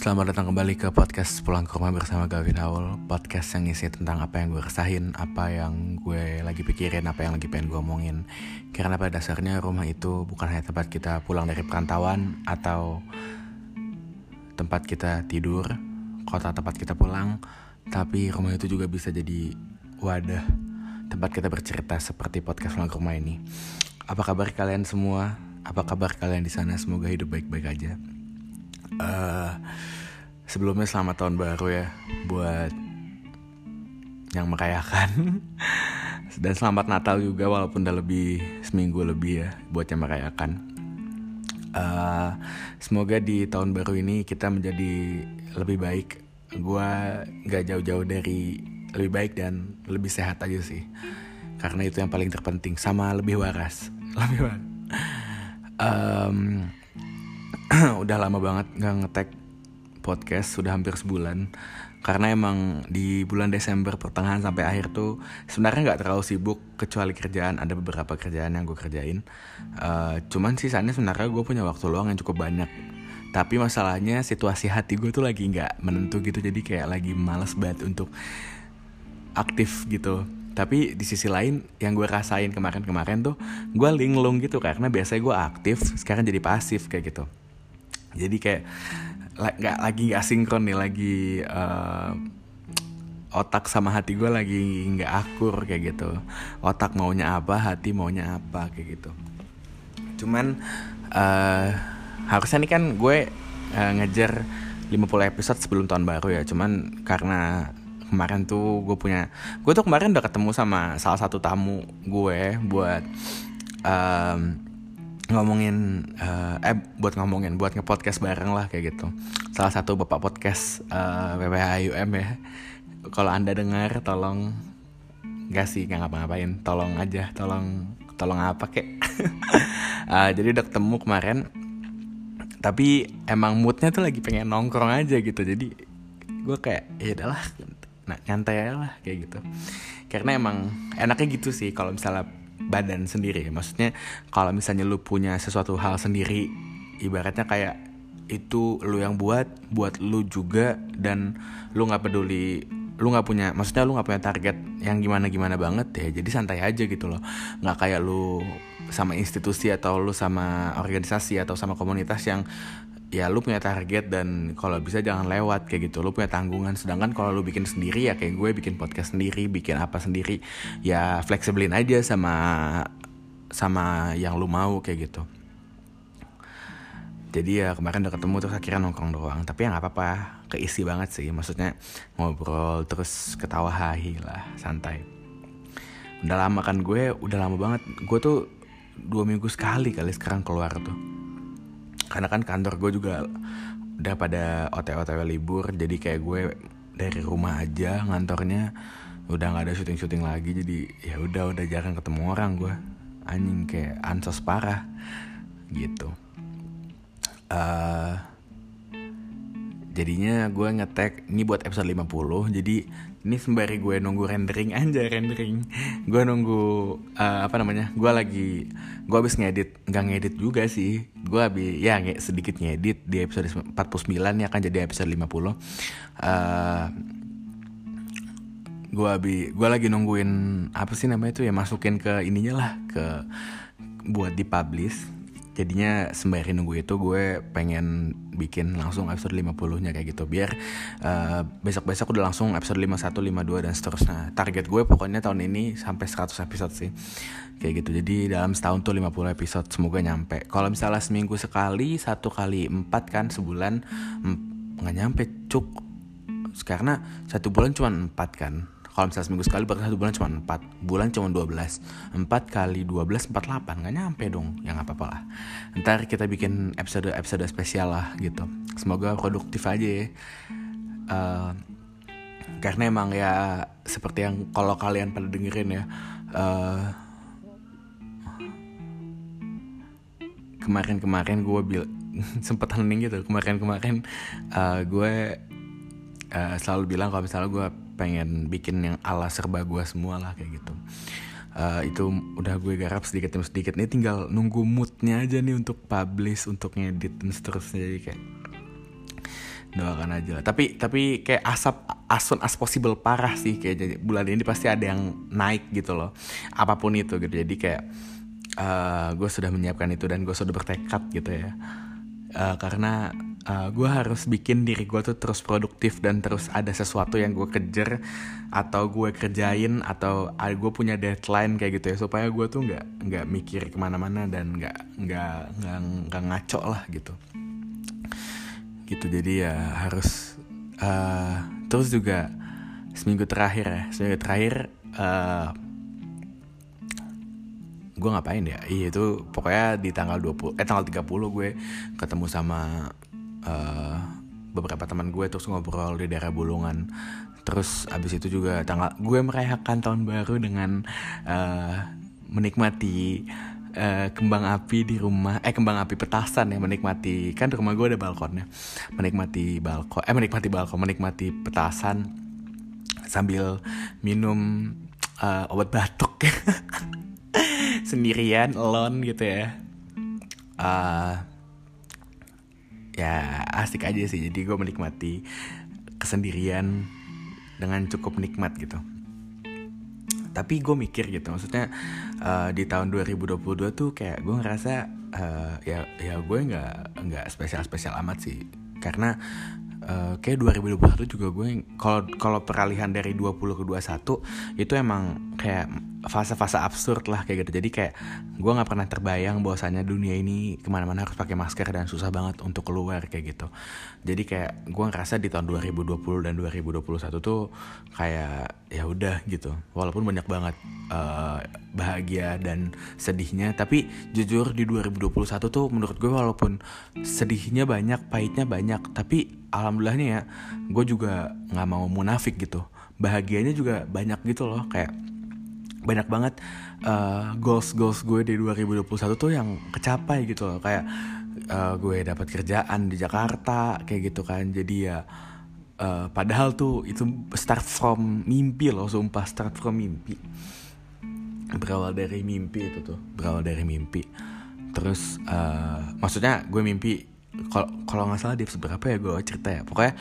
Selamat datang kembali ke podcast Pulang ke Rumah bersama Gavin Howell Podcast yang isi tentang apa yang gue resahin Apa yang gue lagi pikirin, apa yang lagi pengen gue omongin Karena pada dasarnya rumah itu bukan hanya tempat kita pulang dari perantauan Atau tempat kita tidur, kota tempat kita pulang Tapi rumah itu juga bisa jadi wadah Tempat kita bercerita seperti podcast Pulang ke Rumah ini Apa kabar kalian semua? Apa kabar kalian di sana? Semoga hidup baik-baik aja uh, sebelumnya selamat tahun baru ya buat yang merayakan. Dan selamat Natal juga walaupun udah lebih seminggu lebih ya buat yang merayakan. Uh, semoga di tahun baru ini kita menjadi lebih baik. Gue gak jauh-jauh dari lebih baik dan lebih sehat aja sih. Karena itu yang paling terpenting. Sama lebih waras. Lebih waras. Um, udah lama banget nggak ngetek podcast sudah hampir sebulan. Karena emang di bulan Desember pertengahan sampai akhir tuh sebenarnya nggak terlalu sibuk kecuali kerjaan. Ada beberapa kerjaan yang gue kerjain. Uh, cuman sisanya sebenarnya gue punya waktu luang yang cukup banyak. Tapi masalahnya situasi hati gue tuh lagi nggak menentu gitu. Jadi kayak lagi males banget untuk aktif gitu tapi di sisi lain yang gue rasain kemarin-kemarin tuh gue linglung gitu karena biasanya gue aktif sekarang jadi pasif kayak gitu. Jadi kayak nggak lagi nggak sinkron nih lagi uh, otak sama hati gue lagi nggak akur kayak gitu. Otak maunya apa hati maunya apa kayak gitu. Cuman uh, harusnya nih kan gue uh, ngejar 50 episode sebelum tahun baru ya. Cuman karena kemarin tuh gue punya gue tuh kemarin udah ketemu sama salah satu tamu gue buat um, ngomongin uh, eh buat ngomongin buat ngepodcast bareng lah kayak gitu. Salah satu bapak podcast uh, eh, PPHUM ya. Kalau anda dengar tolong gak sih nggak ngapa-ngapain. Tolong aja tolong tolong apa kek? Uh, jadi udah ketemu kemarin. Tapi emang moodnya tuh lagi pengen nongkrong aja gitu. Jadi gue kayak ya udahlah nah, nyantai aja lah kayak gitu. Karena emang enaknya gitu sih kalau misalnya badan sendiri. Maksudnya kalau misalnya lu punya sesuatu hal sendiri ibaratnya kayak itu lu yang buat buat lu juga dan lu nggak peduli lu nggak punya maksudnya lu nggak punya target yang gimana gimana banget ya. Jadi santai aja gitu loh. Nggak kayak lu sama institusi atau lu sama organisasi atau sama komunitas yang ya lu punya target dan kalau bisa jangan lewat kayak gitu. Lu punya tanggungan. Sedangkan kalau lu bikin sendiri ya kayak gue bikin podcast sendiri bikin apa sendiri ya fleksibelin aja sama sama yang lu mau kayak gitu. Jadi ya kemarin udah ketemu terus akhirnya nongkrong doang. Tapi ya nggak apa-apa keisi banget sih. Maksudnya ngobrol terus ketawa hahi lah santai. Udah lama kan gue udah lama banget. Gue tuh dua minggu sekali kali sekarang keluar tuh karena kan kantor gue juga udah pada otw-otw libur jadi kayak gue dari rumah aja ngantornya udah nggak ada syuting-syuting lagi jadi ya udah udah jarang ketemu orang gue anjing kayak ansos parah gitu. Uh, jadinya gue ngetek ini buat episode 50 jadi ini sembari gue nunggu rendering aja rendering. Gue nunggu uh, apa namanya gue lagi gue habis ngedit nggak ngedit juga sih. Gue habis ya nge sedikit ngedit di episode 49 ya kan jadi episode 50 uh, gue habis gue lagi nungguin apa sih namanya itu ya masukin ke ininya lah ke buat dipublish jadinya sembari nunggu itu gue pengen bikin langsung episode 50 nya kayak gitu. Biar uh, besok-besok udah langsung episode 51, 52 dan seterusnya. Target gue pokoknya tahun ini sampai 100 episode sih. Kayak gitu. Jadi dalam setahun tuh 50 episode semoga nyampe. Kalau misalnya seminggu sekali satu kali empat kan sebulan nggak nyampe cuk. Karena satu bulan cuma empat kan kalau misalnya seminggu sekali berarti satu bulan cuma 4 bulan cuma 12 4 kali 12 48 nggak nyampe dong. Ya nggak apa-apa lah. Ntar kita bikin episode episode spesial lah gitu. Semoga produktif aja ya. Uh, karena emang ya seperti yang kalau kalian pada dengerin ya uh, kemarin-kemarin gue bil sempet hening gitu. Kemarin-kemarin uh, gue uh, selalu bilang kalau misalnya gue pengen bikin yang ala serba gue semua lah kayak gitu. Uh, itu udah gue garap sedikit demi sedikit nih tinggal nunggu moodnya aja nih untuk publish untuk ngedit dan seterusnya. Jadi kayak doakan aja lah. Tapi tapi kayak asap as soon as possible parah sih kayak jadi bulan ini pasti ada yang naik gitu loh. Apa pun itu gitu. Jadi kayak uh, eh, gue sudah menyiapkan itu dan gue sudah bertekad gitu ya. Uh, karena uh, gue harus bikin diri gue tuh terus produktif dan terus ada sesuatu yang gue kejar atau gue kerjain atau uh, gue punya deadline kayak gitu ya. Supaya gue tuh nggak nggak mikir ke mana-mana dan nggak nggak nggak ngaco lah gitu. Gitu jadi ya harus uh, terus juga seminggu terakhir ya. Seminggu terakhir uh, gue ngapain ya? Iya itu pokoknya di tanggal 20 eh tanggal 30 gue ketemu sama uh, beberapa teman gue terus ngobrol di daerah Bulungan. Terus abis itu juga tanggal gue merayakan tahun baru dengan uh, menikmati uh, kembang api di rumah eh kembang api petasan ya menikmati kan di rumah gue ada balkonnya. Menikmati balkon eh menikmati balkon menikmati petasan sambil minum uh, obat batuk. Sendirian alone gitu ya. Uh, ya asik aja sih. Jadi gue menikmati kesendirian dengan cukup nikmat gitu. Tapi gue mikir gitu maksudnya uh, di tahun 2022 tuh kayak gue ngerasa uh, ya ya gue nggak nggak spesial spesial amat sih. Karena uh, kayak 2021 juga gue kalau kalau peralihan dari 20 ke 21 itu emang kayak fase-fase absurd lah kayak gitu. Jadi kayak gue nggak pernah terbayang bahwasannya dunia ini ke mana-mana harus pakai masker dan susah banget untuk keluar kayak gitu. Jadi kayak gue ngerasa di tahun 2020 dan 2021 tuh kayak ya udah gitu. Walaupun banyak banget uh, bahagia dan sedihnya tapi jujur di 2021 tuh menurut gue walaupun sedihnya banyak pahitnya banyak tapi alhamdulillahnya ya gue juga nggak mau munafik gitu. Bahagianya juga banyak gitu loh kayak banyak banget uh, goals goals gue di 2021 tuh yang kecapai gitu loh. Kayak uh, gue dapat kerjaan di Jakarta kayak gitu kan. Jadi ya uh, padahal tuh itu start from mimpi loh sumpah start from mimpi. Berawal dari mimpi itu tuh berawal dari mimpi. Terus uh, maksudnya gue mimpi kalau nggak salah di episode berapa ya gue cerita ya. Pokoknya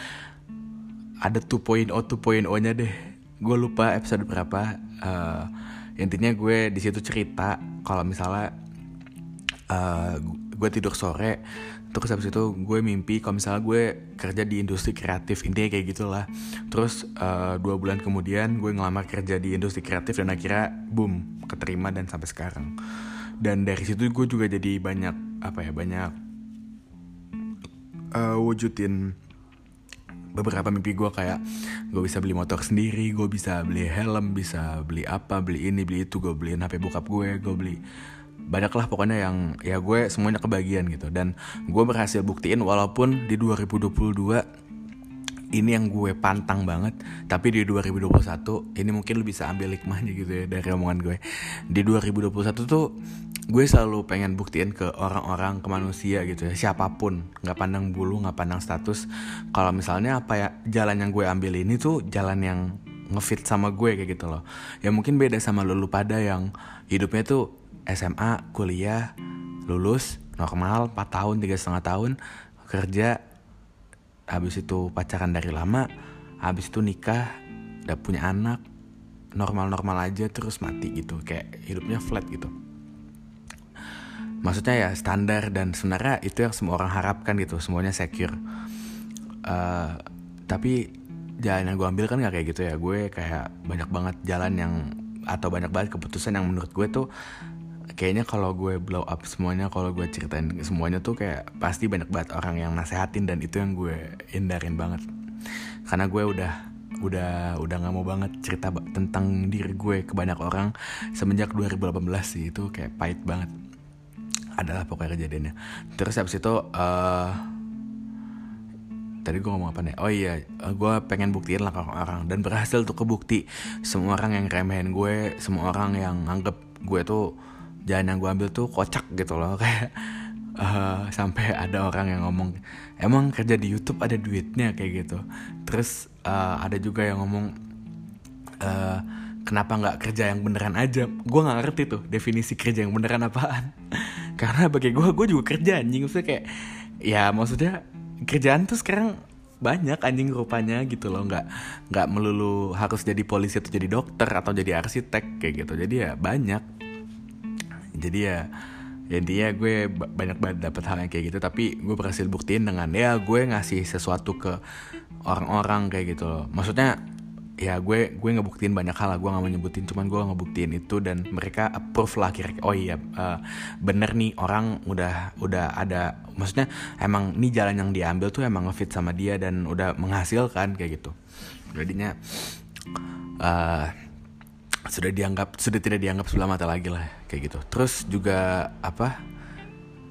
ada 2.0 2.0 nya deh. Gue lupa episode berapa. Uh, intinya gue di situ cerita kalau misalnya uh, gue tidur sore terus habis itu gue mimpi kalau misalnya gue kerja di industri kreatif intinya kayak gitulah. Terus uh, dua bulan kemudian gue ngelamar kerja di industri kreatif dan akhirnya boom keterima dan sampai sekarang. Dan dari situ gue juga jadi banyak apa ya banyak uh, wujudin beberapa mimpi gue kayak gue bisa beli motor sendiri gue bisa beli helm bisa beli apa beli ini beli itu gue beliin hp bokap gue gue beli banyak lah pokoknya yang ya gue semuanya kebagian gitu. Dan gue berhasil buktiin walaupun di 2022 ini yang gue pantang banget. Tapi di 2021 ini mungkin lu bisa ambil hikmahnya gitu ya dari omongan gue. Di 2021 tuh gue selalu pengen buktiin ke orang-orang ke manusia gitu ya. Siapa pun nggak pandang bulu nggak pandang status. Kalau misalnya apa ya jalan yang gue ambil ini tuh jalan yang ngefit sama gue kayak gitu loh. Ya mungkin beda sama lulu pada yang hidupnya tuh SMA kuliah lulus normal 4 tahun tiga setengah tahun kerja habis itu pacaran dari lama habis itu nikah udah punya anak normal-normal aja terus mati gitu. Kayak hidupnya flat gitu. Maksudnya ya standar dan sebenarnya itu yang semua orang harapkan gitu semuanya secure. Uh, tapi jalan yang gue ambil kan gak kayak gitu ya. Gue kayak banyak banget jalan yang atau banyak banget keputusan yang menurut gue tuh kayaknya kalau gue blow up semuanya kalau gue ceritain semuanya tuh kayak pasti banyak banget orang yang nasehatin dan itu yang gue hindarin banget. Karena gue udah udah udah nggak mau banget cerita tentang diri gue ke banyak orang semenjak 2018 sih itu kayak pahit banget. Adalah pokoknya kejadiannya. Terus habis itu uh, tadi gue ngomong apa nih? Oh iya gue pengen buktiin lah ke orang dan berhasil tuh kebukti semua orang yang remehin gue semua orang yang anggap gue tuh jalan yang gue ambil tuh kocak gitu loh kayak uh, sampai ada orang yang ngomong emang kerja di YouTube ada duitnya? kayak gitu. Terus uh, ada juga yang ngomong uh, kenapa nggak kerja yang beneran aja? Gue nggak ngerti tuh definisi kerja yang beneran apaan. Karena bagi gue gue juga kerja anjing. Maksudnya kayak ya maksudnya kerjaan tuh sekarang banyak anjing rupanya gitu loh. Nggak nggak melulu harus jadi polisi atau jadi dokter atau jadi arsitek kayak gitu. Jadi ya banyak jadi ya ya dia gue banyak banget dapat hal yang kayak gitu. Tapi gue berhasil buktiin dengan ya gue ngasih sesuatu ke orang-orang kayak gitu loh. Maksudnya ya gue gue ngebuktiin banyak hal lah. Gue nggak mau nyebutin cuman gue ngebuktiin itu dan mereka approve lah kira oh iya uh, bener nih orang udah udah ada maksudnya emang nih jalan yang diambil tuh emang ngefit sama dia dan udah menghasilkan kayak gitu. Jadinya uh, sudah dianggap sudah tidak dianggap sebelah mata lagi lah kayak gitu. Terus juga apa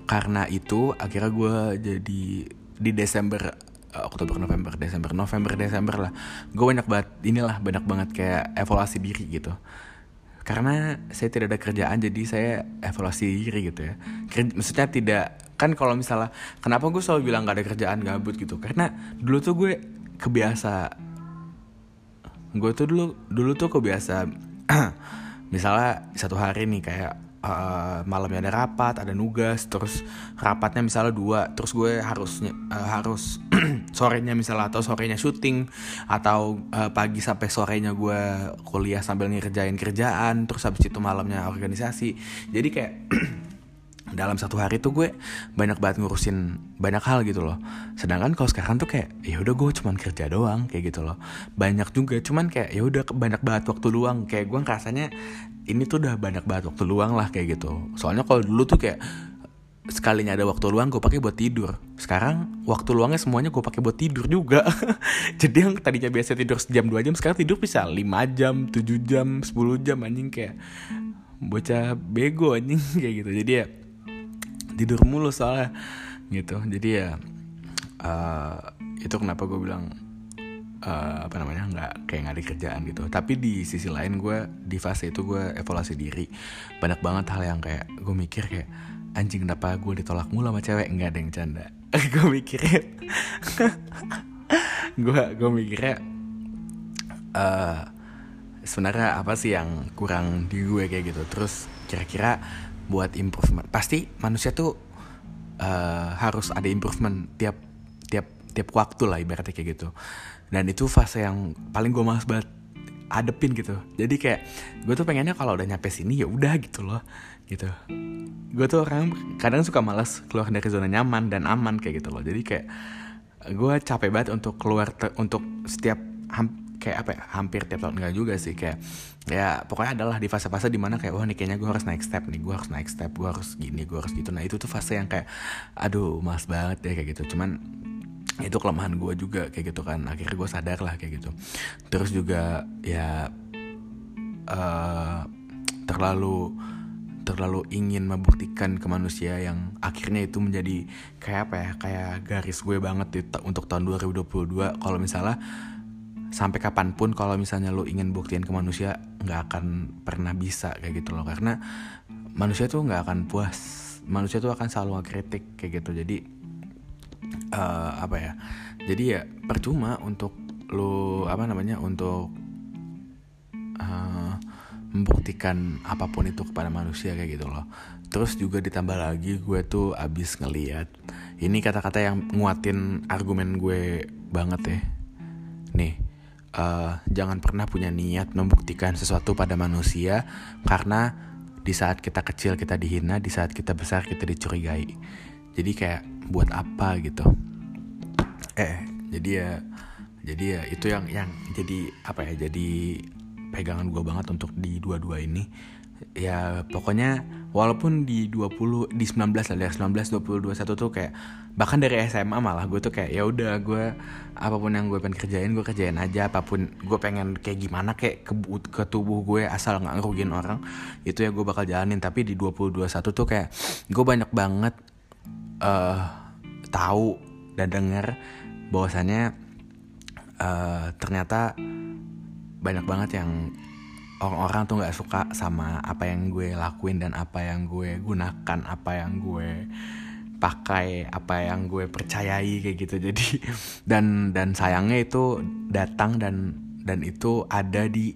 karena itu akhirnya gue jadi di Desember uh, Oktober November Desember November Desember lah gue banyak banget inilah banyak banget kayak evaluasi diri gitu. Karena saya tidak ada kerjaan jadi saya evaluasi diri gitu ya. Maksudnya tidak kan kalau misalnya kenapa gue selalu bilang gak ada kerjaan gabut gitu? Karena dulu tuh gue kebiasa gue tuh dulu dulu tuh kebiasa misalnya satu hari nih kayak uh, malamnya ada rapat, ada nugas, terus rapatnya misalnya dua, terus gue harus uh, harus sorenya misalnya atau sorenya syuting atau uh, pagi sampai sorenya gue kuliah sambil ngerjain kerjaan, terus habis itu malamnya organisasi. Jadi kayak dalam satu hari tuh gue banyak banget ngurusin banyak hal gitu loh. Sedangkan kalau sekarang tuh kayak ya udah gue cuman kerja doang kayak gitu loh. Banyak juga cuman kayak ya udah banyak banget waktu luang. Kayak gue ngerasanya ini tuh udah banyak banget waktu luang lah kayak gitu. Soalnya kalau dulu tuh kayak sekalinya ada waktu luang gue pakai buat tidur. Sekarang waktu luangnya semuanya gue pakai buat tidur juga. Jadi yang tadinya biasa tidur sejam dua jam sekarang tidur bisa 5 jam 7 jam 10 jam anjing kayak bocah bego anjing kayak gitu. Jadi ya tidur mulu soalnya gitu. Jadi ya uh, itu kenapa gue bilang uh, apa namanya nggak kayak nggak ada kerjaan gitu. Tapi di sisi lain gue di fase itu gue evaluasi diri. Banyak banget hal yang kayak gue mikir kayak anjing kenapa gue ditolak mulu sama cewek? Nggak ada yang canda. Gue mikirnya gue gue mikirnya uh, sebenarnya apa sih yang kurang di gue kayak gitu. Terus kira-kira buat improvement. Pasti manusia tuh uh, harus ada improvement tiap tiap tiap waktu lah ibaratnya kayak gitu. Dan itu fase yang paling gue males banget adepin gitu. Jadi kayak gue tuh pengennya kalau udah nyampe sini ya udah gitu loh gitu. Gue tuh orang kadang suka malas keluar dari zona nyaman dan aman kayak gitu loh. Jadi kayak gue capek banget untuk keluar untuk setiap kayak apa ya hampir tiap tahun. Enggak juga sih kayak ya pokoknya adalah di fase-fase di mana kayak wah nih kayaknya gue harus naik step nih gue harus naik step gue harus gini gue harus gitu. Nah itu tuh fase yang kayak aduh mas banget ya kayak gitu. Cuman itu kelemahan gue juga kayak gitu kan. Akhirnya gue sadar lah kayak gitu. Terus juga ya uh, terlalu terlalu ingin membuktikan ke manusia yang akhirnya itu menjadi kayak apa ya kayak garis gue banget di, untuk tahun 2022 kalau misalnya sampai kapan pun kalau misalnya lo ingin buktiin ke manusia nggak akan pernah bisa kayak gitu loh. Karena manusia tuh nggak akan puas. Manusia tuh akan selalu kritik kayak gitu. Jadi uh, apa ya? Jadi ya percuma untuk lo apa namanya untuk uh, membuktikan apa pun itu kepada manusia kayak gitu loh. Terus juga ditambah lagi gue tuh abis ngeliat ini kata-kata yang nguatin argumen gue banget ya. Nih uh, jangan pernah punya niat membuktikan sesuatu pada manusia karena di saat kita kecil kita dihina di saat kita besar kita dicurigai. Jadi kayak buat apa gitu? Eh jadi ya jadi ya itu yang yang jadi apa ya jadi pegangan gue banget untuk di dua-dua ini. Ya pokoknya walaupun di 20 di 19 lah dari 19 20 21 tuh kayak bahkan dari SMA malah gue tuh kayak ya udah gue apa pun yang gue pengen kerjain gue kerjain aja. Apa pun gue pengen kayak gimana kayak ke, ke tubuh gue asal nggak ngerugiin orang itu ya gue bakal jalanin. Tapi di 20 21 tuh kayak gue banyak banget uh, tahu dan dengar bahwasannya uh, ternyata banyak banget yang orang-orang tuh nggak suka sama apa yang gue lakuin dan apa yang gue gunakan apa yang gue pakai apa yang gue percayai kayak gitu. Jadi dan dan sayangnya itu datang dan dan itu ada di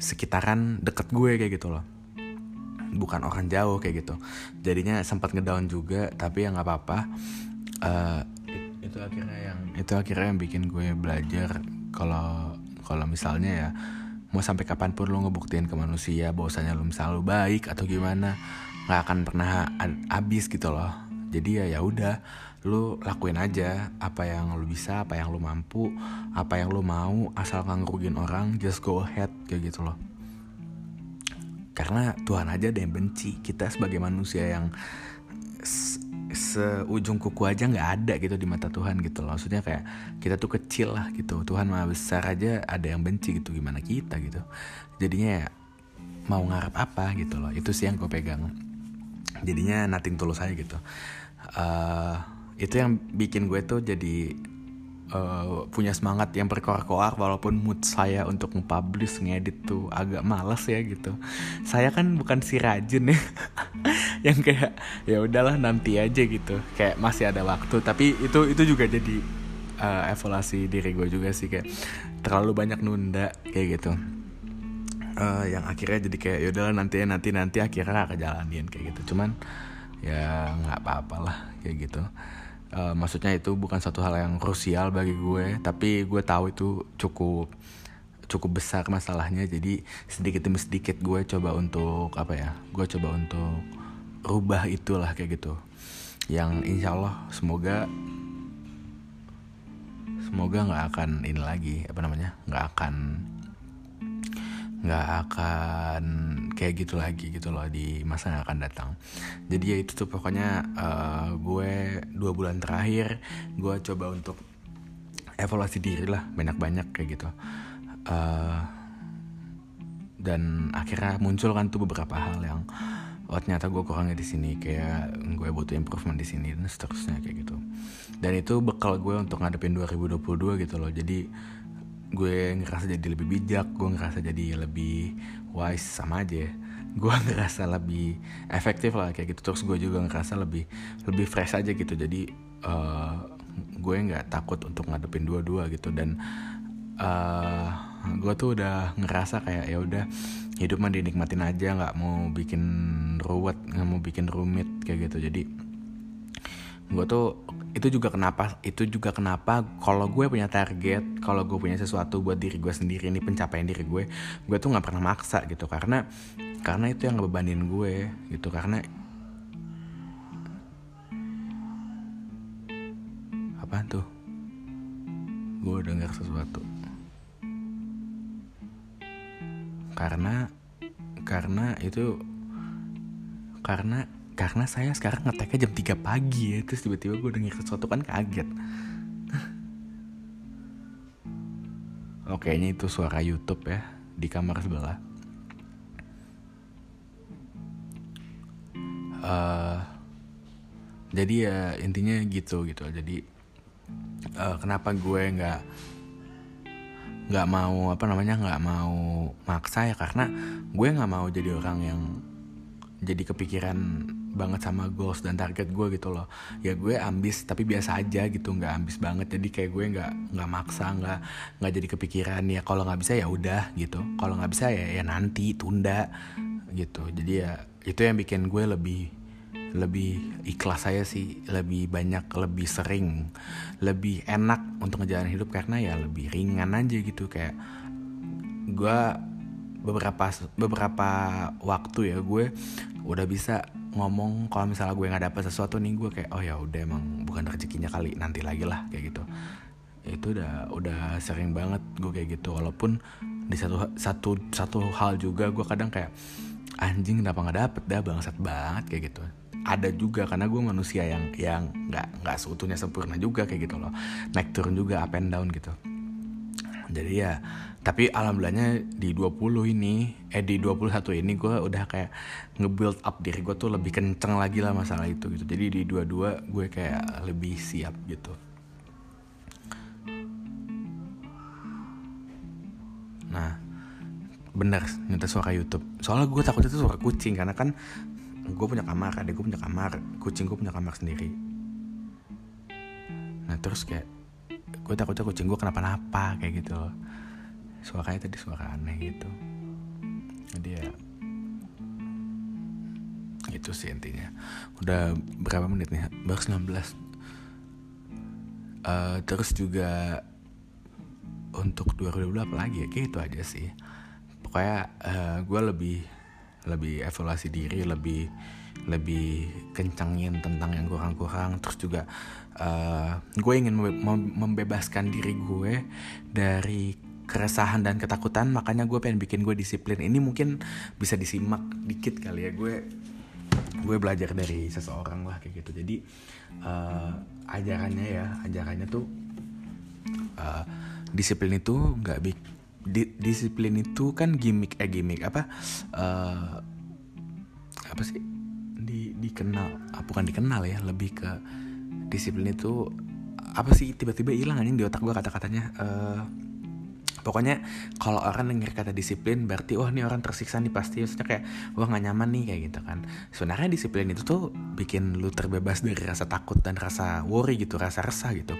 sekitaran deket gue kayak gitu loh. Bukan orang jauh kayak gitu. Jadinya sempat ngedown juga tapi ya nggak apa-apa. Uh, itu akhirnya yang itu akhirnya yang bikin gue belajar kalau kalau misalnya ya mau sampai kapan pun lo ngebuktiin ke manusia bahwasanya lo selalu baik atau gimana nggak akan pernah habis gitu loh. Jadi ya ya udah lu lakuin aja apa yang lu bisa apa yang lu mampu apa yang lu mau asal nggak ngerugin orang just go ahead kayak gitu loh. Karena Tuhan aja ada yang benci kita sebagai manusia yang seujung kuku aja nggak ada gitu di mata Tuhan gitu loh. Maksudnya kayak kita tuh kecil lah gitu. Tuhan maha besar aja ada yang benci gitu gimana kita gitu. Jadinya ya mau ngarep apa gitu loh. Itu sih yang gue pegang. Jadinya nothing tulus aja gitu. Uh, itu yang bikin gue tuh jadi uh, punya semangat yang berkoar-koar walaupun mood saya untuk nge-publish ngedit tuh agak males ya gitu. Saya kan bukan si rajin ya. Yang kayak ya udahlah nanti aja gitu. Kayak masih ada waktu. Tapi itu itu juga jadi uh, evaluasi diri gue juga sih kayak terlalu banyak nunda kayak gitu. Uh, yang akhirnya jadi kayak yaudah nanti nanti nanti akhirnya kejalanin kayak gitu. Cuman ya nggak apa-apa lah kayak gitu uh, maksudnya itu bukan satu hal yang krusial bagi gue tapi gue tahu itu cukup cukup besar masalahnya. Jadi sedikit demi sedikit gue coba untuk apa ya gue coba untuk rubah itulah kayak gitu. Yang insya Allah semoga semoga nggak akan ini lagi apa namanya nggak akan nggak akan kayak gitu lagi gitu loh di masa yang akan datang. Jadi ya itu tuh pokoknya uh, gue dua bulan terakhir gue coba untuk evaluasi diri lah banyak-banyak kayak gitu. Uh, dan akhirnya muncul kan tuh beberapa hal yang oh ternyata gue kurangnya di sini kayak gue butuh improvement di sini dan seterusnya kayak gitu. Dan itu bekal gue untuk ngadepin 2022 gitu loh. Jadi gue ngerasa jadi lebih bijak gue ngerasa jadi lebih wise sama aja gue ngerasa lebih efektif lah kayak gitu. Terus gue juga ngerasa lebih lebih fresh aja gitu. Jadi uh, gue nggak takut untuk ngadepin dua-dua gitu. Dan uh, gue tuh udah ngerasa kayak ya udah hidup mah dinikmatin aja nggak mau bikin ruwet nggak mau bikin rumit kayak gitu. Jadi gue tuh itu juga kenapa itu juga kenapa kalau gue punya target kalau gue punya sesuatu buat diri gue sendiri ini pencapaian diri gue gue tuh nggak pernah maksa gitu. Karena karena itu yang ngebebanin gue gitu. Karena apa tuh? Gue dengar sesuatu. Karena karena itu karena karena saya sekarang ngeteknya jam 3 pagi ya terus tiba-tiba gue denger sesuatu kan kaget Oke, oh, ini itu suara YouTube ya di kamar sebelah. Uh, jadi ya intinya gitu gitu. Jadi uh, kenapa gue nggak nggak mau apa namanya nggak mau maksa ya karena gue nggak mau jadi orang yang jadi kepikiran banget sama goals dan target gue gitu loh. Ya gue ambis tapi biasa aja gitu nggak ambis banget. Jadi kayak gue nggak nggak maksa nggak nggak jadi kepikiran ya kalau nggak bisa ya udah gitu. Kalau nggak bisa ya ya nanti tunda gitu. Jadi ya itu yang bikin gue lebih lebih ikhlas saya sih. Lebih banyak lebih sering lebih enak untuk ngejalanin hidup karena ya lebih ringan aja gitu. Kayak gue beberapa beberapa waktu ya gue udah bisa ngomong kalau misalnya gue nggak dapet sesuatu nih gue kayak oh ya udah emang bukan rezekinya kali nanti lagi lah kayak gitu. Itu udah udah sering banget gue kayak gitu. Walaupun di satu satu satu hal juga gue kadang kayak anjing kenapa nggak dapet dah bangsat banget kayak gitu. Ada juga karena gue manusia yang yang nggak nggak seutuhnya sempurna juga kayak gitu loh. Naik turun juga up and down gitu jadi ya tapi alhamdulillahnya di 20 ini eh di 21 ini gue udah kayak nge-build up diri gue tuh lebih kenceng lagi lah masalah itu gitu. Jadi di 22 gue kayak lebih siap gitu. Nah bener nyata suara YouTube. Soalnya gue takut itu suara kucing karena kan gue punya kamar adek gue punya kamar kucing gue punya kamar sendiri. Nah terus kayak gue takutnya kucing gue kenapa-napa kayak gitu suaranya tadi suara aneh gitu. Jadi ya itu sih intinya. Udah berapa menit nih? Baru 19 uh, terus juga untuk 2020 apa lagi ya kayak itu aja sih. Pokoknya uh, gue lebih lebih evaluasi diri lebih lebih kencangin tentang yang kurang-kurang. Terus juga uh, gue ingin membebaskan diri gue dari keresahan dan ketakutan. Makanya gue pengen bikin gue disiplin. Ini mungkin bisa disimak dikit kali ya. Gue gue belajar dari seseorang lah kayak gitu. Jadi uh, ajarannya ya ajarannya tuh uh, disiplin itu nggak bik di, disiplin itu kan gimmick eh gimmick apa? Uh, apa sih? Di dikenal ah, bukan dikenal ya lebih ke disiplin itu apa sih tiba-tiba hilang aja di otak gue kata-katanya. Uh, pokoknya kalau orang denger kata disiplin berarti wah oh, ini orang tersiksa nih pasti maksudnya kayak wah nggak nyaman nih kayak gitu kan. Sebenarnya disiplin itu tuh bikin lu terbebas dari rasa takut dan rasa worry gitu rasa resah gitu.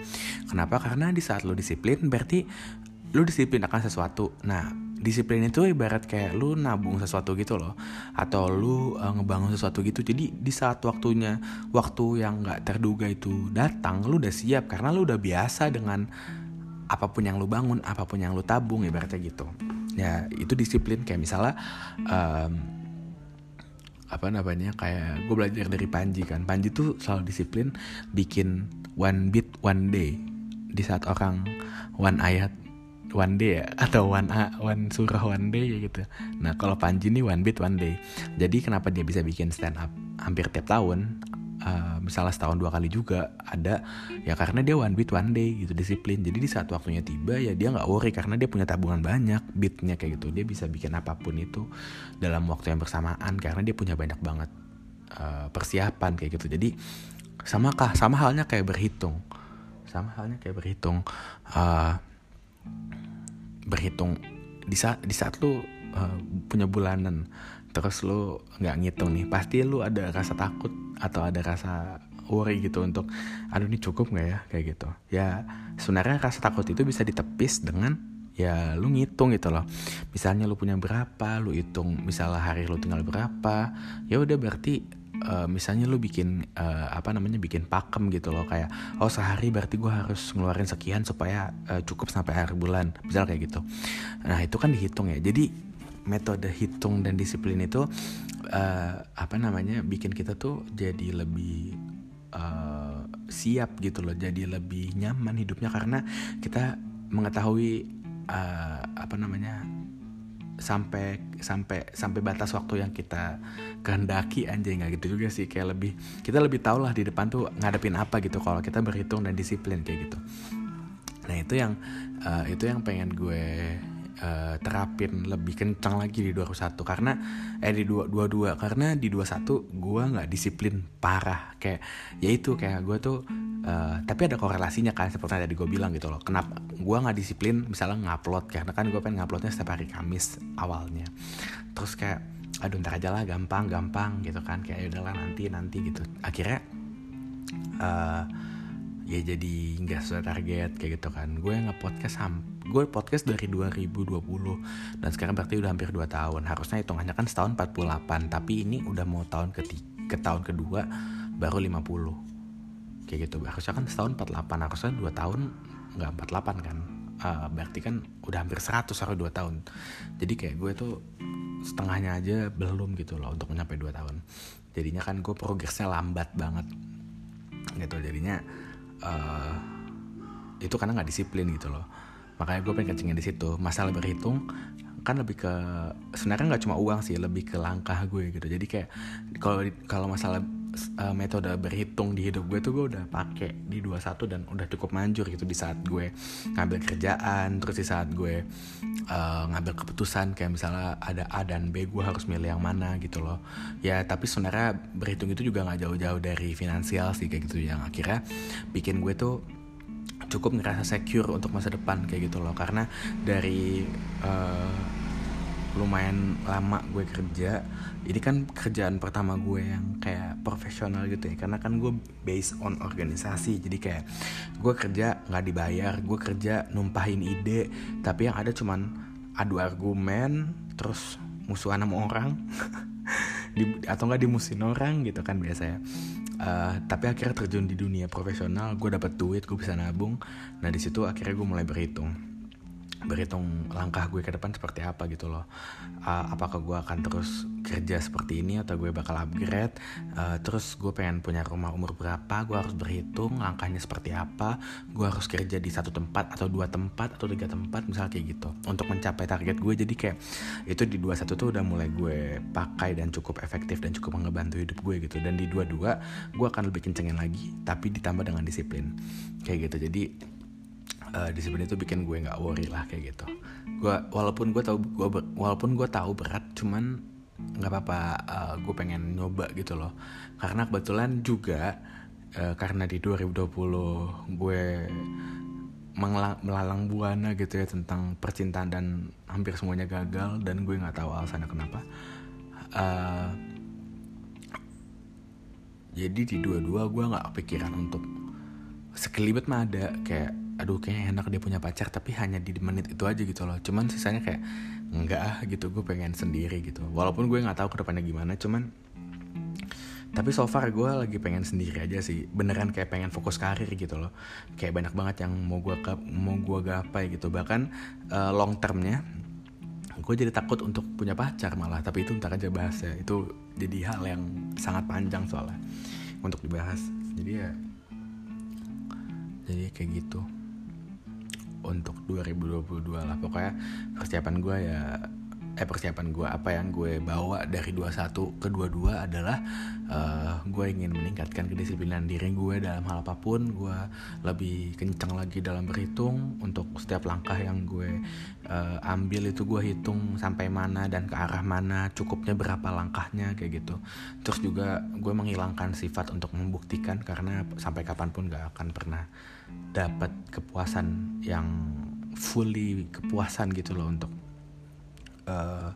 Kenapa? Karena di saat lu disiplin berarti lu disiplin akan sesuatu. Nah disiplin itu ibarat kayak lu nabung sesuatu gitu loh atau lu uh, ngebangun sesuatu gitu. Jadi di saat waktunya waktu yang nggak terduga itu datang lu udah siap karena lu udah biasa dengan apa pun yang lu bangun, apa pun yang lu tabung ibaratnya gitu. Ya itu disiplin. Kayak misalnya um, apa namanya kayak gue belajar dari Panji kan. Panji tuh selalu disiplin bikin one beat one day. Di saat orang one ayat one day ya? Atau one a one surah one day ya gitu. Nah kalau Panji ini one beat one day. Jadi kenapa dia bisa bikin stand up hampir tiap tahun? uh, misalnya setahun dua kali juga ada. Ya karena dia one beat one day gitu disiplin. Jadi di saat waktunya tiba ya dia nggak worry karena dia punya tabungan banyak beatnya kayak gitu. Dia bisa bikin apa pun itu dalam waktu yang bersamaan karena dia punya banyak banget uh, persiapan kayak gitu. Jadi sama kah sama halnya kayak berhitung. Sama halnya kayak berhitung. Uh, berhitung. Di saat di saat lu uh, punya bulanan terus lu nggak ngitung nih pasti lu ada rasa takut atau ada rasa worry gitu untuk aduh ini cukup nggak ya? Kayak gitu. Ya sebenarnya rasa takut itu bisa ditepis dengan ya lu ngitung gitu loh. Misalnya lu punya berapa lu hitung misalnya hari lu tinggal berapa ya udah berarti uh, misalnya lu bikin uh, apa namanya bikin pakem gitu loh kayak oh sehari berarti gue harus ngeluarin sekian supaya uh, cukup sampai akhir bulan misal kayak gitu. Nah itu kan dihitung ya. Jadi metode hitung dan disiplin itu uh, apa namanya bikin kita tuh jadi lebih uh, siap gitu loh jadi lebih nyaman hidupnya. Karena kita mengetahui uh, apa namanya sampai sampai sampai batas waktu yang kita kehendaki anjay nggak gitu juga sih kayak lebih kita lebih tahu lah di depan tuh ngadepin apa gitu kalau kita berhitung dan disiplin kayak gitu. Nah itu yang uh, itu yang pengen gue uh, terapin lebih kencang lagi di 21 karena eh di 22 karena di 21 gue nggak disiplin parah. Kayak ya itu kayak gue tuh uh, tapi ada korelasinya kan seperti tadi gue bilang gitu loh. Kenapa gue nggak disiplin misalnya ngupload karena kan gue pengen nguploadnya setiap hari Kamis awalnya. Terus kayak aduh ntar aja lah gampang gampang gitu kan. Kayak ya udahlah nanti nanti gitu. Akhirnya uh, ya jadi nggak sesuai target kayak gitu kan. Gue nge podcast sampai gue podcast dari 2020 dan sekarang berarti udah hampir 2 tahun. Harusnya hitungannya kan setahun 48 tapi ini udah mau tahun ketiga ke tahun kedua baru 50 kayak gitu. Harusnya kan setahun 48 harusnya 2 tahun nggak 48 kan? Uh, berarti kan udah hampir 100 harus 2 tahun. Jadi kayak gue tuh setengahnya aja belum gitu loh untuk mencapai 2 tahun. Jadinya kan gue progresnya lambat banget. Gitu. Jadinya uh, itu karena nggak disiplin gitu loh makanya gue pengen kencingin di situ. Masalah berhitung kan lebih ke sebenarnya nggak cuma uang sih lebih ke langkah gue gitu. Jadi kayak kalau kalau masalah uh, metode berhitung di hidup gue tuh gue udah pakai di 21 dan udah cukup manjur gitu di saat gue ngambil kerjaan terus di saat gue uh, ngambil keputusan kayak misalnya ada A dan B gue harus milih yang mana gitu loh. Ya tapi sebenarnya berhitung itu juga nggak jauh-jauh dari finansial sih kayak gitu. Yang akhirnya bikin gue tuh cukup ngerasa secure untuk masa depan kayak gitu loh. Karena dari uh, lumayan lama gue kerja ini kan kerjaan pertama gue yang kayak profesional gitu ya. Karena kan gue based on organisasi jadi kayak gue kerja nggak dibayar gue kerja numpahin ide tapi yang ada cuman adu argumen terus musuhan sama orang. Di, atau nggak dimusuhin orang gitu kan biasanya uh, tapi akhirnya terjun di dunia profesional gue dapat duit gue bisa nabung. Nah di situ akhirnya gue mulai berhitung berhitung langkah gue ke depan seperti apa gitu loh. Uh, apakah gue akan terus kerja seperti ini atau gue bakal upgrade? Uh, terus gue pengen punya rumah umur berapa? Gue harus berhitung langkahnya seperti apa? Gue harus kerja di satu tempat atau dua tempat atau tiga tempat misal kayak gitu. Untuk mencapai target gue jadi kayak itu di dua satu tuh udah mulai gue pakai dan cukup efektif dan cukup ngebantu hidup gue gitu. Dan di dua dua gue akan lebih kencengin lagi tapi ditambah dengan disiplin. Kayak gitu. Jadi uh, disiplin itu bikin gue nggak worry lah kayak gitu. Gue walaupun gue tahu gue walaupun gue tahu berat cuman nggak apa-apa uh, gue pengen nyoba gitu loh. Karena kebetulan juga uh, karena di 2020 gue melalang buana gitu ya tentang percintaan dan hampir semuanya gagal dan gue nggak tahu alasannya kenapa uh, jadi di dua-dua gue nggak kepikiran untuk sekelibet mah ada kayak aduh kayaknya enak dia punya pacar tapi hanya di menit itu aja gitu loh. Cuman sisanya kayak enggak ah gitu gue pengen sendiri gitu. Walaupun gue nggak tahu ke depannya gimana cuman tapi so far gue lagi pengen sendiri aja sih. Beneran kayak pengen fokus karir gitu loh. Kayak banyak banget yang mau gue mau gue gapai gitu. Bahkan uh, long termnya gue jadi takut untuk punya pacar malah. Tapi itu ntar aja bahas ya. Itu jadi hal yang sangat panjang soalnya untuk dibahas. Jadi ya jadi kayak gitu untuk 2022 lah. Pokoknya persiapan gue ya eh persiapan gue apa yang gue bawa dari 21 ke 22 adalah uh, gue ingin meningkatkan kedisiplinan diri gue dalam hal apa pun. Gue lebih kencang lagi dalam berhitung untuk setiap langkah yang gue uh, ambil itu gue hitung sampai mana dan ke arah mana cukupnya berapa langkahnya kayak gitu. Terus juga gue menghilangkan sifat untuk membuktikan karena sampai kapan pun gak akan pernah dapat kepuasan yang fully kepuasan gitu loh untuk uh,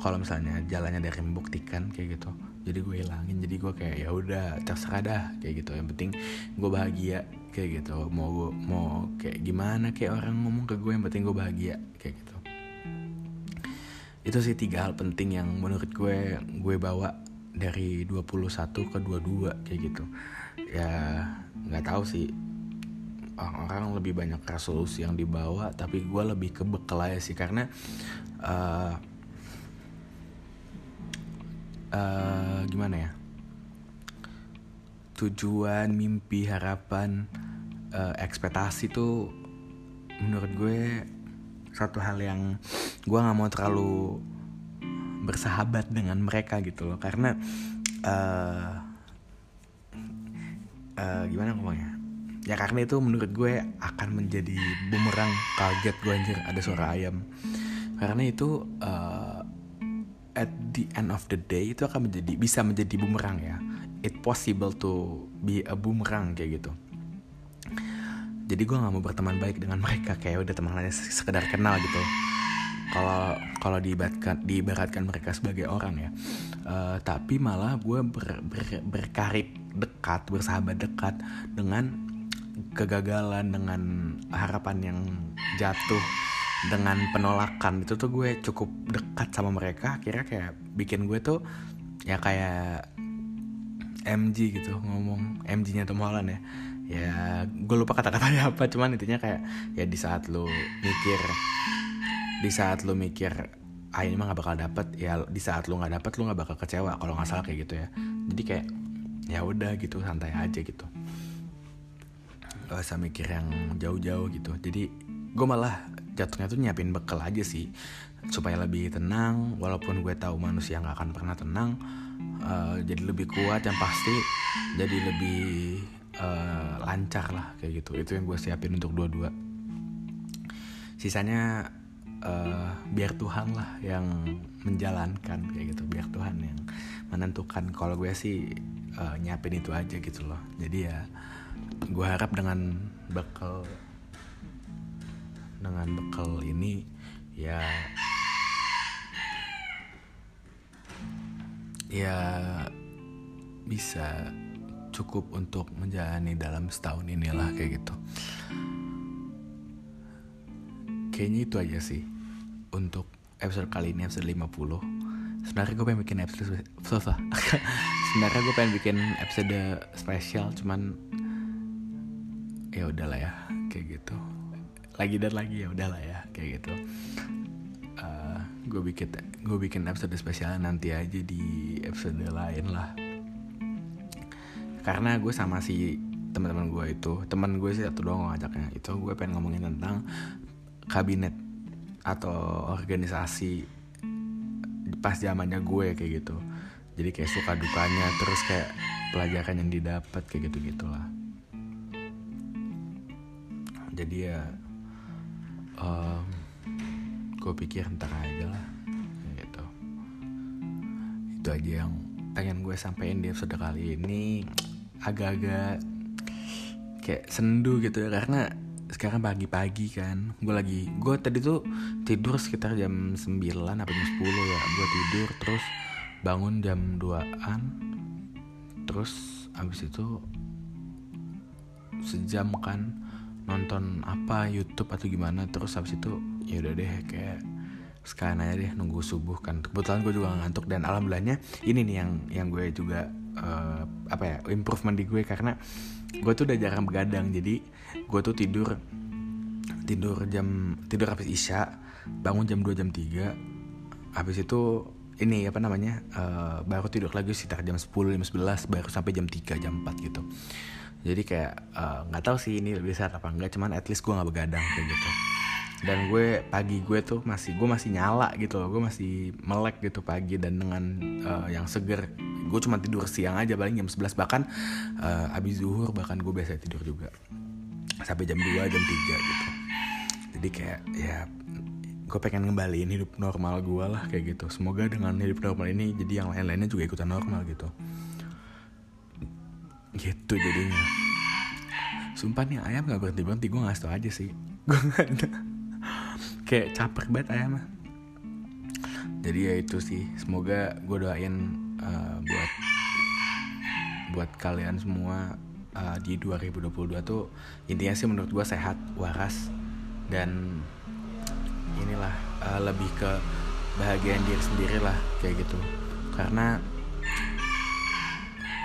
kalau misalnya jalannya dari membuktikan kayak gitu jadi gue hilangin jadi gue kayak ya udah terserah dah kayak gitu. Yang penting gue bahagia kayak gitu. Mau gue mau kayak gimana kayak orang ngomong ke gue yang penting gue bahagia kayak gitu. Itu sih tiga hal penting yang menurut gue gue bawa dari 21 ke 22 kayak gitu. Ya nggak tahu sih orang lebih banyak resolusi yang dibawa tapi gue lebih ke bekal aja sih karena uh, uh, gimana ya? Tujuan mimpi harapan uh, ekspektasi tuh menurut gue satu hal yang gue nggak mau terlalu bersahabat dengan mereka gitu loh karena uh, uh, gimana ngomongnya ya karena itu menurut gue akan menjadi bumerang kaget gue anjir. Ada suara ayam. Karena itu uh, at the end of the day itu akan menjadi bisa menjadi bumerang ya. It possible to be a boomerang kayak gitu. Jadi gue nggak mau berteman baik dengan mereka kayak udah teman hanya sekedar kenal gitu. Kalau kalau diibaratkan diibaratkan mereka sebagai orang ya. Uh, tapi malah gue ber, ber, berkarib dekat bersahabat dekat dengan kegagalan dengan harapan yang jatuh dengan penolakan itu tuh gue cukup dekat sama mereka. Akhirnya kayak bikin gue tuh ya kayak MG gitu ngomong MG-nya Tom Holland ya. Ya gue lupa kata-katanya apa cuman intinya kayak ya di saat lo mikir di saat lo mikir ah ini mah gak bakal dapet ya di saat lo nggak dapet lo nggak bakal kecewa kalau nggak salah kayak gitu ya. Jadi kayak ya udah gitu santai aja gitu gak usah mikir yang jauh-jauh gitu. Jadi gue malah jatuhnya tuh nyiapin bekal aja sih. Supaya lebih tenang walaupun gue tahu manusia nggak akan pernah tenang uh, jadi lebih kuat yang pasti jadi lebih uh, lancar lah kayak gitu. Itu yang gue siapin untuk dua-dua. Sisanya uh, biar Tuhan lah yang menjalankan kayak gitu. Biar Tuhan yang menentukan. Kalau gue sih uh, nyiapin itu aja gitu loh. Jadi ya gue harap dengan bekal dengan bekal ini ya ya bisa cukup untuk menjalani dalam setahun inilah kayak gitu. Kayaknya itu aja sih untuk episode kali ini episode 50 sebenarnya gue pengen bikin episode sebenarnya gue pengen bikin episode spesial cuman ya udahlah ya kayak gitu. Lagi dan lagi ya udahlah ya kayak gitu. Uh, gue bikin gue bikin episode spesial nanti aja di episode lain lah. Karena gue sama si teman-teman gue itu teman gue sih satu doang ngajaknya. Itu gue pengen ngomongin tentang kabinet atau organisasi pas zamannya gue kayak gitu. Jadi kayak suka dukanya terus kayak pelajaran yang didapat kayak gitu gitulah jadi ya um, gue pikir ntar aja lah gitu. Itu aja yang pengen gue sampein di episode kali ini. Agak-agak kayak sendu gitu ya karena sekarang pagi-pagi kan. Gue lagi gue tadi tuh tidur sekitar jam 9 apa jam 10 ya. Gue tidur terus bangun jam 2an terus abis itu sejam kan nonton apa YouTube atau gimana terus habis itu ya udah deh kayak sekalian aja deh nunggu subuh kan. Kebetulan gue juga ngantuk dan alhamdulillahnya ini nih yang yang gue juga uh, apa ya improvement di gue karena gue tuh udah jarang begadang jadi gue tuh tidur tidur jam tidur habis isya bangun jam 2 jam 3 habis itu ini apa namanya uh, baru tidur lagi sekitar jam 10 jam 11 baru sampai jam 3 jam 4 gitu jadi kayak eh, nggak uh, tahu sih ini lebih sehat apa enggak cuman at least gue nggak begadang kayak gitu. Dan gue pagi gue tuh masih gue masih nyala gitu loh gue masih melek gitu pagi dan dengan uh, yang seger. Gue cuma tidur siang aja paling jam 11 bahkan uh, abis zuhur bahkan gue biasa tidur juga. Sampai jam 2 jam 3 gitu. Jadi kayak ya gue pengen ngembaliin hidup normal gue lah kayak gitu. Semoga dengan hidup normal ini jadi yang lain-lainnya juga ikutan normal gitu gitu jadinya. Sumpah nih ayam gak berhenti berhenti gue nggak tau aja sih. Gue gak ada. Kayak caper banget ayam. Jadi ya itu sih. Semoga gue doain uh, buat buat kalian semua uh, di 2022 tuh intinya sih menurut gue sehat waras dan inilah uh, lebih ke bahagian diri sendiri lah kayak gitu. Karena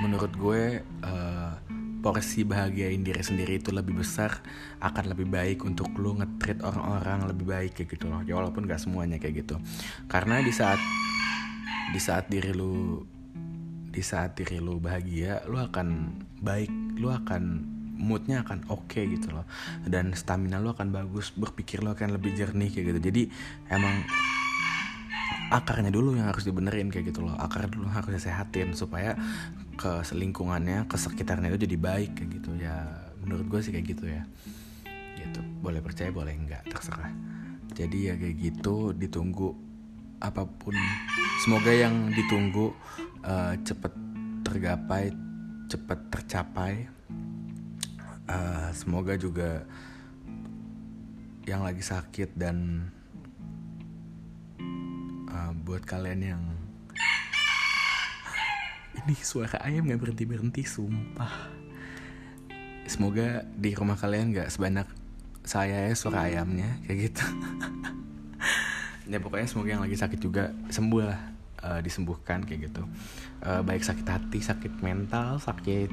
menurut gue uh, porsi bahagiain diri sendiri itu lebih besar akan lebih baik untuk lu ngetrit orang-orang lebih baik kayak gitu loh. Ya walaupun gak semuanya kayak gitu. Karena di saat di saat diri lu di saat diri lu bahagia lu akan baik lu akan moodnya akan oke okay gitu loh. Dan stamina lu akan bagus berpikir lu akan lebih jernih kayak gitu. Jadi emang akarnya dulu yang harus dibenerin kayak gitu loh. Akar dulu harus disehatin supaya ke selingkungannya ke sekitarnya itu jadi baik kayak gitu. Ya menurut gue sih kayak gitu ya. Gitu. Boleh percaya boleh enggak terserah. Jadi ya kayak gitu ditunggu apa pun. Semoga yang ditunggu uh, cepet tergapai cepet tercapai. Uh, semoga juga yang lagi sakit dan uh, buat kalian yang ini suara ayam gak berhenti berhenti sumpah. Semoga di rumah kalian gak sebanyak saya ya suara ayamnya kayak gitu. Ya pokoknya semoga yang lagi sakit juga sembuh lah uh, disembuhkan kayak gitu. Uh, baik sakit hati sakit mental sakit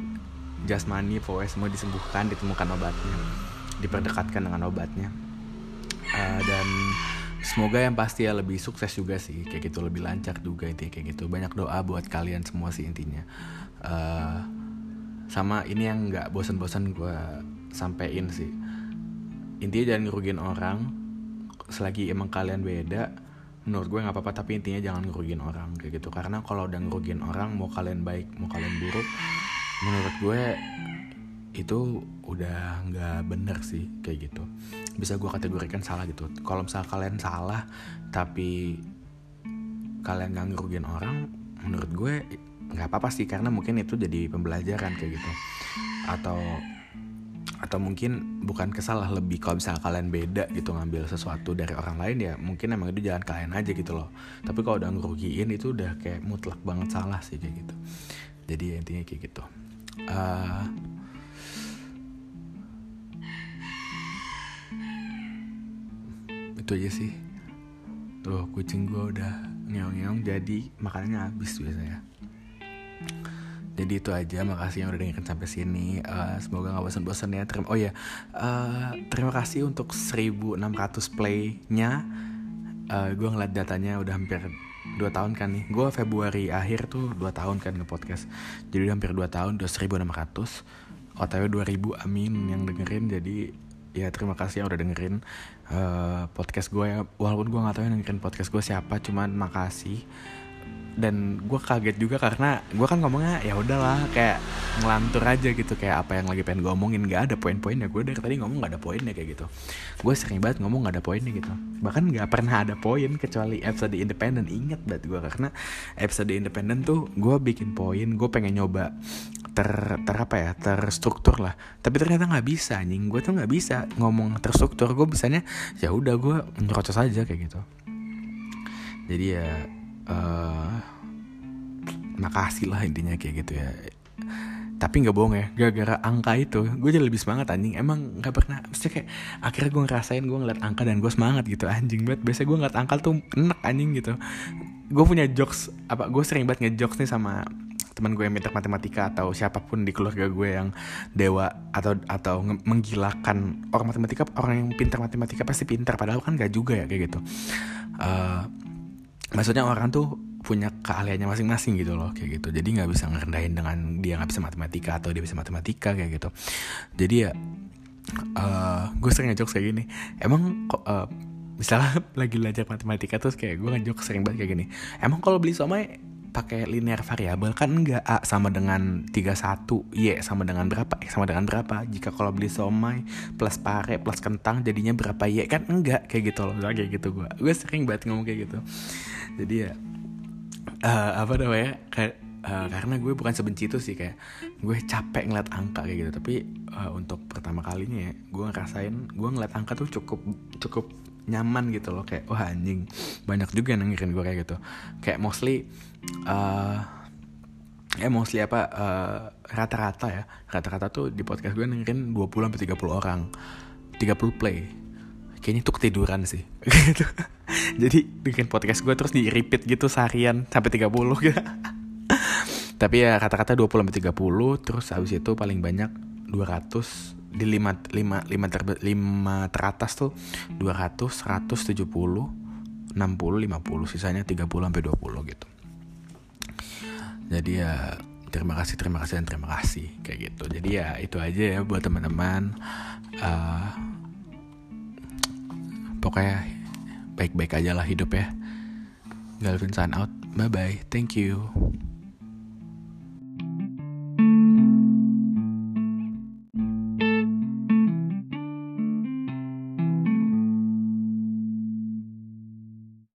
jasmani pokoknya semua disembuhkan ditemukan obatnya diperdekatkan dengan obatnya. Uh, dan semoga yang pasti ya lebih sukses juga sih. Kayak gitu lebih lancar juga itu kayak gitu banyak doa buat kalian semua sih intinya. Uh, sama ini yang nggak bosan-bosan gue sampein sih. Intinya jangan ngerugiin orang selagi emang kalian beda menurut gue nggak apa-apa. Tapi intinya jangan ngerugiin orang kayak gitu. Karena kalau udah ngerugiin orang mau kalian baik mau kalian buruk menurut gue itu udah nggak bener sih kayak gitu. Bisa gue kategorikan salah gitu. Kalau misal kalian salah tapi kalian nggak ngerugiin orang menurut gue nggak apa-apa sih karena mungkin itu jadi pembelajaran kayak gitu. Atau atau mungkin bukan kesalah lebih kalau misalnya kalian beda gitu ngambil sesuatu dari orang lain ya mungkin emang itu jalan kalian aja gitu loh. Tapi kalau udah ngerugiin itu udah kayak mutlak banget salah sih kayak gitu. Jadi ya, intinya kayak gitu. Uh, itu aja sih. Tuh kucing gue udah ngeong-ngeong jadi makanannya habis biasanya. Jadi itu aja makasih yang udah dengerin sampai sini. Uh, semoga gak bosan-bosan ya. Terima oh ya uh, terima kasih untuk 1600 playnya. Uh, gue ngeliat datanya udah hampir 2 tahun kan nih. Gue Februari akhir tuh 2 tahun kan nge-podcast. Jadi udah hampir 2 tahun udah 1600 otw 2000 amin yang dengerin. Jadi ya terima kasih yang udah dengerin uh, podcast gue. Ya walaupun gue gak tahu yang dengerin podcast gue siapa cuman makasih dan gue kaget juga karena gue kan ngomongnya ya udahlah kayak ngelantur aja gitu kayak apa yang lagi pengen gue omongin. Gak ada poin-poinnya. Gue dari tadi ngomong gak ada poinnya kayak gitu. Gue sering banget ngomong gak ada poinnya gitu. Bahkan gak pernah ada poin kecuali episode independen inget banget gue karena episode independen tuh gue bikin poin gue pengen nyoba ter ter apa ya terstruktur lah. Tapi ternyata nggak bisa anjing. Gue tuh nggak bisa ngomong terstruktur. Gue bisanya ya udah gue nyerocos aja kayak gitu. Jadi ya uh, makasih lah intinya kayak gitu ya. Tapi nggak bohong ya gara-gara angka itu gue jadi lebih semangat anjing. Emang nggak pernah mesti kayak akhirnya gue ngerasain gue ngeliat angka dan gue semangat gitu anjing. Banget biasanya gue ngeliat angka tuh enak anjing gitu. Gue punya jokes apa gue sering banget ngejokes nih sama teman gue yang pintar matematika atau siapa pun di keluarga gue yang dewa atau atau menggilakan orang matematika orang yang pintar matematika pasti pintar padahal kan gak juga ya kayak gitu. Uh, maksudnya orang tuh punya keahliannya masing-masing gitu loh kayak gitu. Jadi nggak bisa ngerendahin dengan dia nggak bisa matematika atau dia bisa matematika kayak gitu. Jadi ya uh, gue sering ngejok kayak gini. Emang kok uh, misalnya lagi belajar matematika terus kayak gue ngejok sering banget kayak gini. Emang kalau beli somai pakai linear variabel kan enggak A sama dengan 31 Y sama dengan berapa X sama dengan berapa. Jika kalau beli somai plus pare plus kentang jadinya berapa Y? Kan enggak kayak gitu loh. Kayak gitu gue gue sering banget ngomong kayak gitu. Jadi ya uh, apa namanya kayak uh, karena gue bukan sebenci itu sih kayak gue capek ngeliat angka kayak gitu. Tapi uh, untuk pertama kalinya ya gue ngerasain gue ngeliat angka tuh cukup cukup nyaman gitu loh. Kayak wah anjing banyak juga yang dengerin gue kayak gitu. Kayak mostly uh, ya mostly apa rata-rata uh, ya. Rata-rata tuh di podcast gue dengerin 20 sampai 30 orang. 30 play. Kayaknya tuh ketiduran sih. Gitu jadi bikin podcast gue terus di repeat gitu seharian sampai 30 gitu. Tapi ya kata-kata 20 sampai 30 terus habis itu paling banyak 200 di 5 5 5 ter, 5 teratas tuh 200 170 60 50 sisanya 30 sampai 20 gitu. Jadi ya terima kasih terima kasih dan terima kasih kayak gitu. Jadi ya itu aja ya buat teman-teman. Uh, pokoknya baik-baik aja lah hidup ya. Galvin sign out. Bye bye thank you